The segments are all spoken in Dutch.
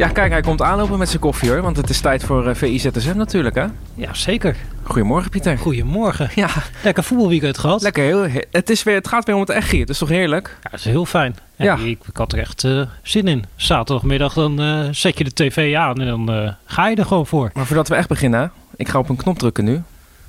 Ja, kijk, hij komt aanlopen met zijn koffie hoor. Want het is tijd voor uh, VIZSM natuurlijk, hè? Ja, zeker. Goedemorgen, Pieter. Goedemorgen. Ja. Lekker voetbalweekend gehad. Lekker, heel, het, is weer, het gaat weer om het echt hier. Het is toch heerlijk? Ja, het is heel fijn. Ja, Ja. Ik, ik had er echt eh, zin in. Zaterdagmiddag dan eh, zet je de tv aan en dan eh, ga je er gewoon voor. Maar voordat we echt beginnen, ik ga op een knop drukken nu.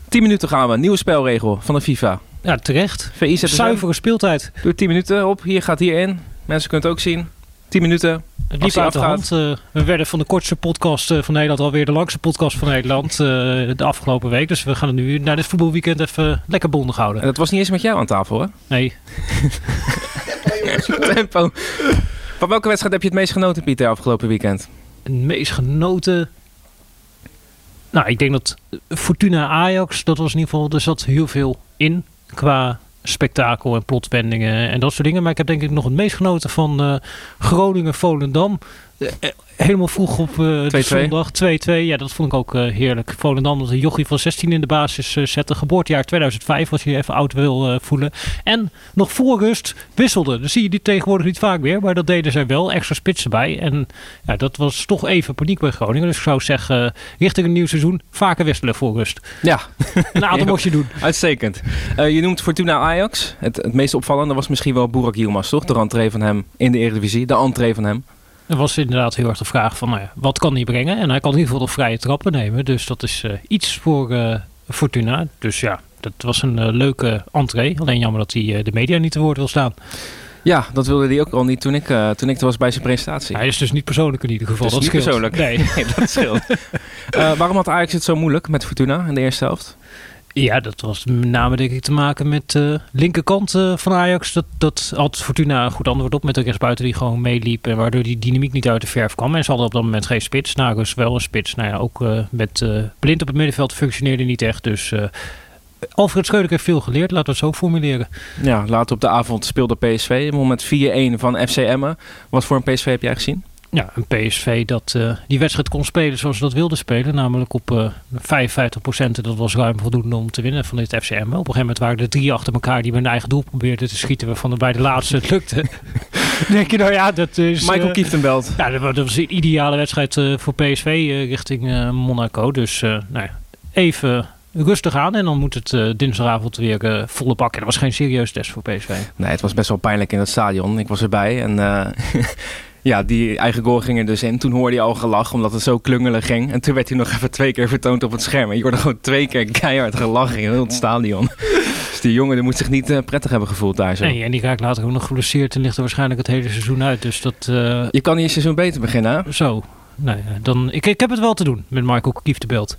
10 minuten gaan we. Nieuwe spelregel van de FIFA. Ja, terecht. VIZSM. Zuivere speeltijd. Doe 10 minuten op. Hier gaat hierin. Mensen kunnen het ook zien. 10 minuten. Het liep uit de hand. Eh, we werden van de kortste podcast eh, van Nederland alweer de langste podcast van Nederland eh, de afgelopen week. Dus we gaan het nu na dit voetbalweekend even lekker bondig En houden. dat was niet eens met jou aan tafel, hè? Nee, Tempo. Van welke wedstrijd heb je het meest genoten, Pieter, afgelopen weekend? het meest genoten. Nou, ik denk dat Fortuna Ajax, dat was in ieder geval, er zat heel veel in qua spektakel en plotwendingen en dat soort dingen. Maar ik heb denk ik nog het meest genoten van eh, Eh, eh, helemaal vroeg op eh, de 2-2. zondag 2-2. Ja, dat vond ik ook eh, heerlijk. Volendam dat een jochie van 16 in de basis eh, zette. Geboortejaar 2005 als je je even oud wil eh, voelen. En nog voor rust wisselde. Dan zie je die tegenwoordig niet vaak meer. Maar dat deden zij wel. Extra spits erbij. En ja, dat was toch even paniek bij Groningen. Dus ik zou zeggen, richting een nieuw seizoen vaker wisselen voor rust. Ja, Een aantal mocht je doen. uitstekend. Eh, je noemt Fortuna Ajax. Het, het meest opvallende was misschien wel Burak Yilmaz, toch? De rentree van hem in de Eredivisie. De entree van hem. Er was inderdaad heel erg de vraag van, nou ja, wat kan hij brengen? En hij kan in ieder geval de vrije trappen nemen. Dus dat is eh, iets voor eh, Fortuna. Dus ja, dat was een eh, leuke entree. Alleen jammer dat hij de media niet te woord wil staan. Ja, dat wilde hij ook al niet toen ik, toen ik er was bij zijn presentatie. Hij is dus niet persoonlijk in ieder geval. Dus dat niet scheelt. persoonlijk. Nee. Nee, dat scheelt. Waarom had Ajax het zo moeilijk met Fortuna in de eerste helft? Ja, dat was met name denk ik te maken met de linkerkant eh, van Ajax. Dat, dat had Fortuna een goed antwoord op met de rechtsbuiten die gewoon meeliep. En waardoor die dynamiek niet uit de verf kwam. En ze hadden op dat moment geen spits. Nagels wel een spits. Nou ja, ook eh, met eh, Blind op het middenveld functioneerde niet echt. Dus eh, Alfred Schreuder heeft veel geleerd. Laten we het zo formuleren. Ja, later op de avond speelde PSV. Moment 4-1 van FC Emmen. Wat voor een PSV heb jij gezien? Ja, een PSV dat eh, die wedstrijd kon spelen zoals ze dat wilde spelen. Namelijk op eh 55%. Dat was ruim voldoende om te winnen van dit FCM. Op een gegeven moment waren er drie achter elkaar die met hun eigen doel probeerden te schieten. Waarvan er bij de laatste het lukte. Denk je nou ja, dat is... Michael eh, Kieftenbelt. ja, dat was- dat was een ideale wedstrijd eh, voor PSV eh, richting eh, Monaco. Dus eh, nou ja, even rustig aan. En dan moet het eh, dinsdagavond weer eh, volle bak. En dat was geen serieus test voor PSV. Nee, het was best wel pijnlijk in het stadion. Ik was erbij en eh, ja, die eigen goal ging er dus in. Toen hoorde je al gelach omdat het zo klungelig ging. En toen werd hij nog even twee keer vertoond op het scherm. En je hoorde gewoon twee keer keihard gelach in heel het stadion. dus die jongen die moet zich niet eh, prettig hebben gevoeld daar zo. Nee, en die raakt later ook nog geblesseerd. En ligt er waarschijnlijk het hele seizoen uit. Dus dat... eh, Je kan hier seizoen beter beginnen, hè? Zo. Nou dan, ik, ik heb het wel te doen met Michael Kieftenbelt.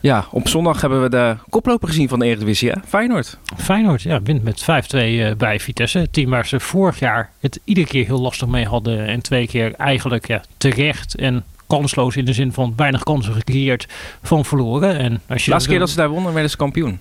Ja, op zondag hebben we de koploper gezien van de Eredivisie, hè? Feyenoord. Feyenoord ja, wint met 5-2 eh, bij Vitesse. Het team waar ze vorig jaar het iedere keer heel lastig mee hadden. En twee keer eigenlijk ja, terecht en kansloos in de zin van weinig kansen gecreëerd van verloren. En als je De laatste keer dat ze daar wonnen, werden ze kampioen.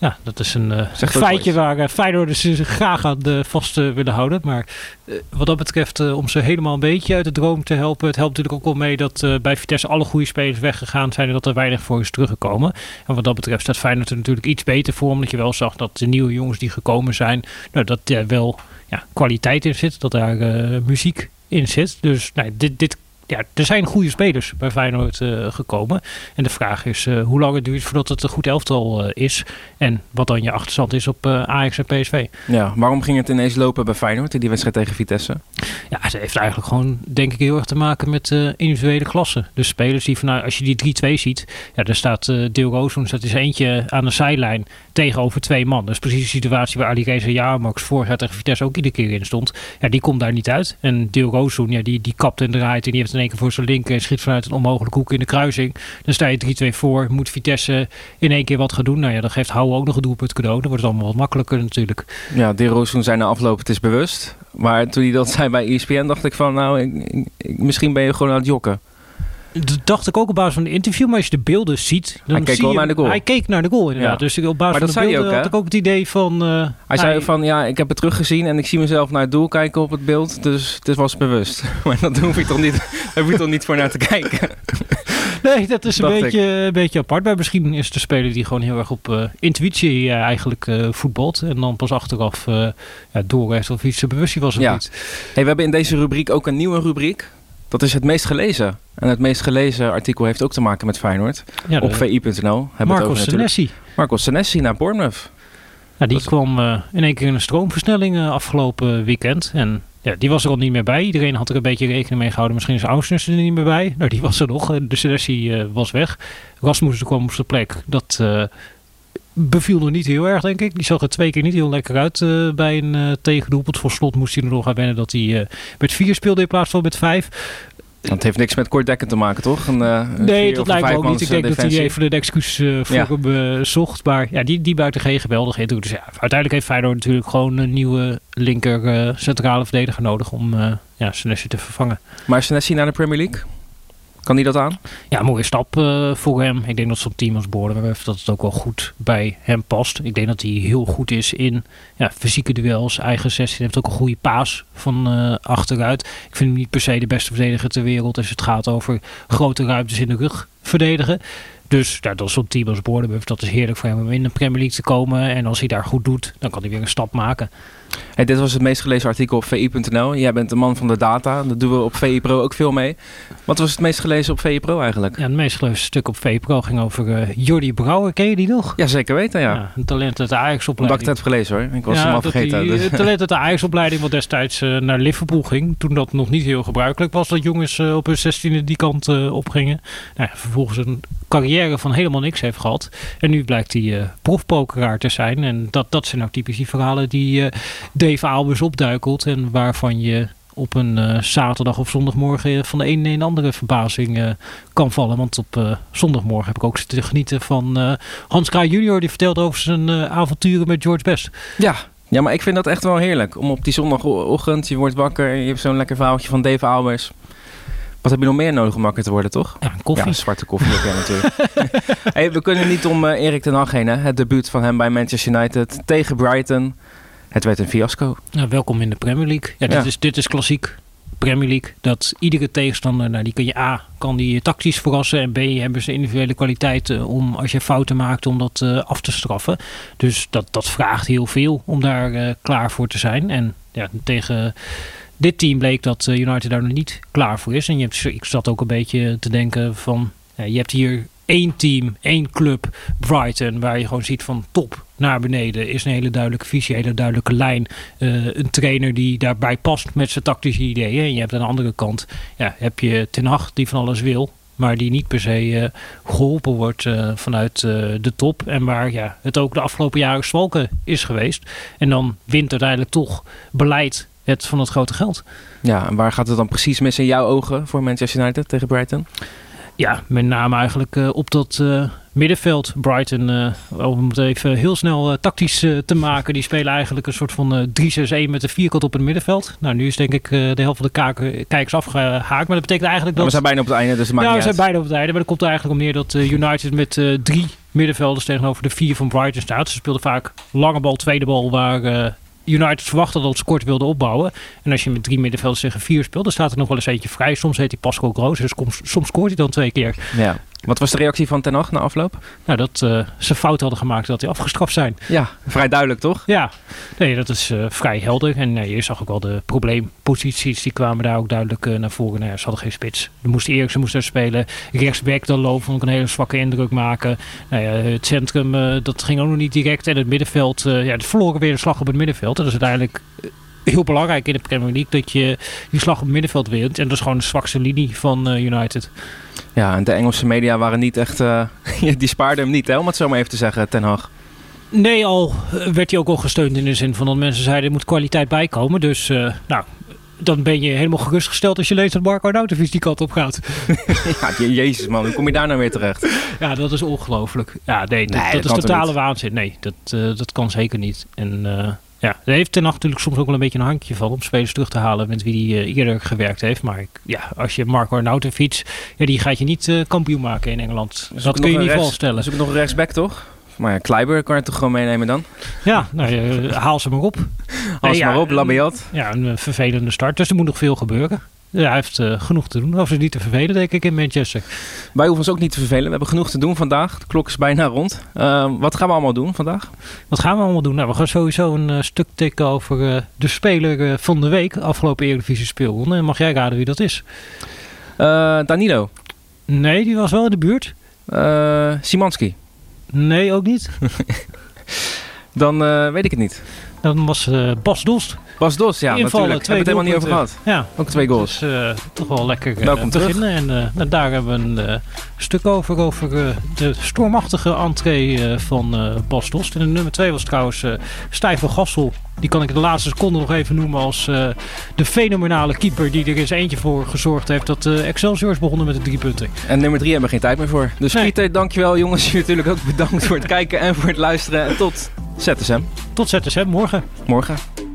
Ja, dat is een eh, ook feitje waar uh, Feyenoord zich graag aan de vast eh, willen houden. Maar eh, wat dat betreft, eh, om ze helemaal een beetje uit de droom te helpen. Het helpt natuurlijk ook wel mee dat eh, bij Vitesse alle goede spelers weggegaan zijn. En dat er weinig voor is teruggekomen. En wat dat betreft staat Feyenoord er natuurlijk iets beter voor. Omdat je wel zag dat de nieuwe jongens die gekomen zijn, nou, dat er wel ja, kwaliteit in zit. Dat daar eh, muziek in zit. Dus nou, dit, dit ja, er zijn goede spelers bij Feyenoord eh, gekomen. En de vraag is eh, hoe lang het duurt voordat het een goed elftal eh, is. En wat dan je achterstand is op Ajax en PSV. Ja, waarom ging het ineens lopen bij Feyenoord in die wedstrijd tegen Vitesse? Ja, het heeft eigenlijk gewoon, denk ik, heel erg te maken met individuele klassen. Dus spelers die vanuit, als je die 3-2 ziet, ja, daar staat uh, Deel Roosens, dat is eentje aan de zijlijn tegenover twee man. Dat is precies de situatie waar Ali Reza Jaarmax vorig jaar tegen Vitesse ook iedere keer in stond. Ja, die komt daar niet uit. En Deel Roosens, ja, die, die kapt en draait en die heeft in keer voor zijn linker en schiet vanuit een onmogelijke hoek in de kruising. Dan sta je 3-2 voor, moet Vitesse in één keer wat gaan doen. Nou ja, dan geeft Houwe ook nog een doelpunt cadeau. Dan wordt het allemaal wat makkelijker natuurlijk. Ja, De Roosens zei na afloop, het is bewust. Maar toen hij dat zei bij ESPN, dacht ik van, nou, ik, misschien ben je gewoon aan het jokken. Dat dacht ik ook op basis van het interview, maar als je de beelden ziet... Dan Hij keek zie wel je, naar de goal. Hij keek naar de goal inderdaad. Ja. Dus op basis van de beelden ook, had ik ook het idee van... eh, Hij zei van, ja, ik heb het teruggezien en ik zie mezelf naar het doel kijken op het beeld. Dus het was bewust. Maar dat hoef je toch niet, daar hoef je toch niet voor naar te kijken. Nee, dat is een ik. beetje, een beetje apart. Maar misschien is een speler die gewoon heel erg op eh, intuïtie eh, eigenlijk voetbalt. En dan pas achteraf eh ja, doorheeft of iets bewust was of Ja. niet. Hey, we hebben in deze rubriek ook een nieuwe rubriek. Dat is het meest gelezen. En het meest gelezen artikel heeft ook te maken met Feyenoord. Ja, op vi.nl hebben we het Marco. Senesi. Marco Senesi naar Bournemouth. Die Dat- kwam eh, in één keer in een stroomversnelling eh, afgelopen weekend. En ja, die was er al niet meer bij. Iedereen had er een beetje rekening mee gehouden. Misschien is Ausnes er niet meer bij. Nou, die was er nog. De Senesi eh, was weg. Rasmussen kwam op zijn plek. Dat eh, beviel nog niet heel erg, denk ik. Die zag er twee keer niet heel lekker uit eh, bij een eh tegendoelpunt. Voor slot moest hij er nog aan wennen dat hij eh, met vier speelde in plaats van met vijf. Dat heeft niks met Kort Dekker te maken, toch? Een, Nee, dat lijkt me ook niet. Ik denk dat hij even een excuus eh, voor Ja. hem zocht. Maar ja, die, die buiten geen geweldig indruk. Dus ja, uiteindelijk heeft Feyenoord natuurlijk gewoon een nieuwe linker centrale verdediger nodig om ja, Senesi te vervangen. Maar Senesi naar de Premier League? Kan die dat aan? Ja, mooie stap eh, voor hem. Ik denk dat zo'n team als Bournemouth dat het ook wel goed bij hem past. Ik denk dat hij heel goed is in ja, fysieke duels, eigen 16. Hij heeft ook een goede paas van eh, achteruit. Ik vind hem niet per se de beste verdediger ter wereld als het gaat over grote ruimtes in de rug verdedigen. Dus ja, dat is team als Bournemouth. Dat is heerlijk voor hem om in de Premier League te komen. En als hij daar goed doet, dan kan hij weer een stap maken. Hey, dit was het meest gelezen artikel op vi.nl. Jij bent de man van de data. Dat doen we op VI Pro ook veel mee. Wat was het meest gelezen op VI Pro eigenlijk? Ja, het meest gelezen stuk op VPRO ging over eh Jordi Brouwer. Ken je die nog? Ja, zeker weten, ja. een talent uit de Omdat Ajax-opleiding. ik het heb gelezen hoor. Ik was hem al dat vergeten. die, dus- Het talent uit de Ajax-opleiding wat destijds eh, naar Liverpool ging. Toen dat nog niet heel gebruikelijk was dat jongens eh, op hun 16e die kant eh, opgingen. Nou, vervolgens een carrière van helemaal niks heeft gehad. En nu blijkt hij profpokeraar te zijn. En dat, dat zijn nou typisch die verhalen die eh, Dave Albers opduikelt. En waarvan je op een eh, zaterdag of zondagmorgen van de een de andere verbazing kan vallen. Want op zondagmorgen heb ik ook zitten genieten van Hans Kraaij junior. Die vertelt over zijn avonturen met George Best. Ja. ja, maar ik vind dat echt wel heerlijk. Om op die zondagochtend, je wordt wakker. Je hebt zo'n lekker verhaaltje van Dave Albers. Wat heb je nog meer nodig om wakker te worden, toch? Ja, een koffie. Ja, zwarte koffie ook, ja, natuurlijk. hey, we kunnen niet om eh, Erik ten Hag heen, hè. Het debuut van hem bij Manchester United tegen Brighton. Het werd een fiasco. Ja, welkom in de Premier League. Ja, dit, Ja. Is, dit is klassiek Premier League. Dat iedere tegenstander, nou, die kan je A, kan die je tactisch verrassen. En B, hebben ze individuele kwaliteiten om, als je fouten maakt, om dat eh, af te straffen. Dus dat, dat vraagt heel veel om daar eh, klaar voor te zijn. En ja, tegen dit team bleek dat eh, United daar nog niet klaar voor is. En je hebt, ik zat ook een beetje te denken van, je hebt hier één team, één club, Brighton, waar je gewoon ziet van top naar beneden is een hele duidelijke visie, een hele duidelijke lijn. Eh, een trainer die daarbij past met zijn tactische ideeën. En je hebt aan de andere kant, ja, heb je Ten Hag die van alles wil, maar die niet per se eh, geholpen wordt vanuit de top. En waar ja, het ook de afgelopen jaren zwalken is geweest. En dan wint uiteindelijk toch beleid het van het grote geld. Ja, en waar gaat het dan precies mis in jouw ogen voor Manchester United tegen Brighton? Ja, met name eigenlijk eh, op dat eh, middenveld. Brighton, eh, om het even heel snel tactisch te maken. Die spelen eigenlijk een soort van eh 3-6-1 met een vierkant op het middenveld. Nou, nu is denk ik de helft van de kaken, kijkers afgehaakt. Maar dat betekent eigenlijk dat... we zijn bijna op het einde, dus het maakt ja, we zijn uit. bijna op het einde. Maar dat komt er eigenlijk om neer dat United met drie middenvelders tegenover de vier van Brighton staat. Ze speelden vaak lange bal, tweede bal, waar United verwachtte dat ze kort wilden opbouwen. En als je met drie middenvelders tegen vier speelt, dan staat er nog wel eens eentje vrij. Soms heet hij Pascal Groos, dus soms, soms scoort hij dan twee keer. Ja. Wat was de reactie van Ten Hag na afloop? Nou, dat eh, ze fout hadden gemaakt dat die afgestraft zijn. Ja, vrij duidelijk toch? Ja, nee, dat is eh, vrij helder. En eh, je zag ook wel de probleemposities, die kwamen daar ook duidelijk naar voren. Nou ja, ze hadden geen spits. Er moest Eriksen moest daar spelen. Rechtsback, dan lopen vond ik een hele zwakke indruk maken. Nou ja, het centrum, dat ging ook nog niet direct. En het middenveld, ja, het verloren weer de slag op het middenveld. En dat is uiteindelijk heel belangrijk in de Premier League, dat je die slag op het middenveld wint. En dat is gewoon de zwakste linie van eh, United. Ja, en de Engelse media waren niet echt... eh, die spaarden hem niet, hè, om het zo maar even te zeggen, Ten Hag. Nee, al eh, werd hij ook al gesteund in de zin van dat mensen zeiden er moet kwaliteit bij komen. Dus nou, dan ben je helemaal gerustgesteld als je leest dat Marco Nautovic die kant op gaat. ja, je- jezus man, hoe kom je daar nou weer terecht? Ja, dat is ongelooflijk. Ja, nee, dat, Nee, dat dat is totale waanzin. Nee, dat, dat kan zeker niet. En Ja, daar heeft Ten Hag natuurlijk soms ook wel een beetje een handje van om spelers terug te halen met wie hij eerder gewerkt heeft. Maar ja, als je Marco Arnautovic, ja, die gaat je niet kampioen maken in Engeland. Dus dat kun je niet rechts, voorstellen. Is ook nog een rechtsback, toch? Maar ja, Kleiber kan je toch gewoon meenemen dan? Ja, nou, haal ze maar op. Haal ze maar op, Labiat. Ja, een vervelende start. Dus er moet nog veel gebeuren. Ja, hij heeft uh, genoeg te doen. Of is niet te vervelen, denk ik, in Manchester. Wij hoeven ons ook niet te vervelen. We hebben genoeg te doen vandaag. De klok is bijna rond. Uh, wat gaan we allemaal doen vandaag? Wat gaan we allemaal doen? Nou, we gaan sowieso een uh, stuk tikken over de speler van de week. Afgelopen Eredivisie speelronde. En mag jij raden wie dat is? Danilo. Nee, die was wel in de buurt. Simanski. Nee, ook niet. Dan weet ik het niet. Dat was Bas Dost. Bas Dos, ja, Invallen, natuurlijk. Hebben we het helemaal niet over gehad. Ja. Ook twee goals. Dus uh, toch wel lekker uh, Welkom beginnen. Terug. En uh, daar hebben we een stuk over, over de stormachtige entree van Bas Dost. En de nummer twee was trouwens Stijf van Gassel. Die kan ik de laatste seconde nog even noemen als de fenomenale keeper die er eens eentje voor gezorgd heeft dat Excelsior is begonnen met de drie punten. En nummer drie hebben we geen tijd meer voor. Dus Nee. Pieter, dankjewel jongens. Natuurlijk ook bedankt voor het kijken en voor het luisteren. En tot ZSM. Tot ZSM morgen. Morgen.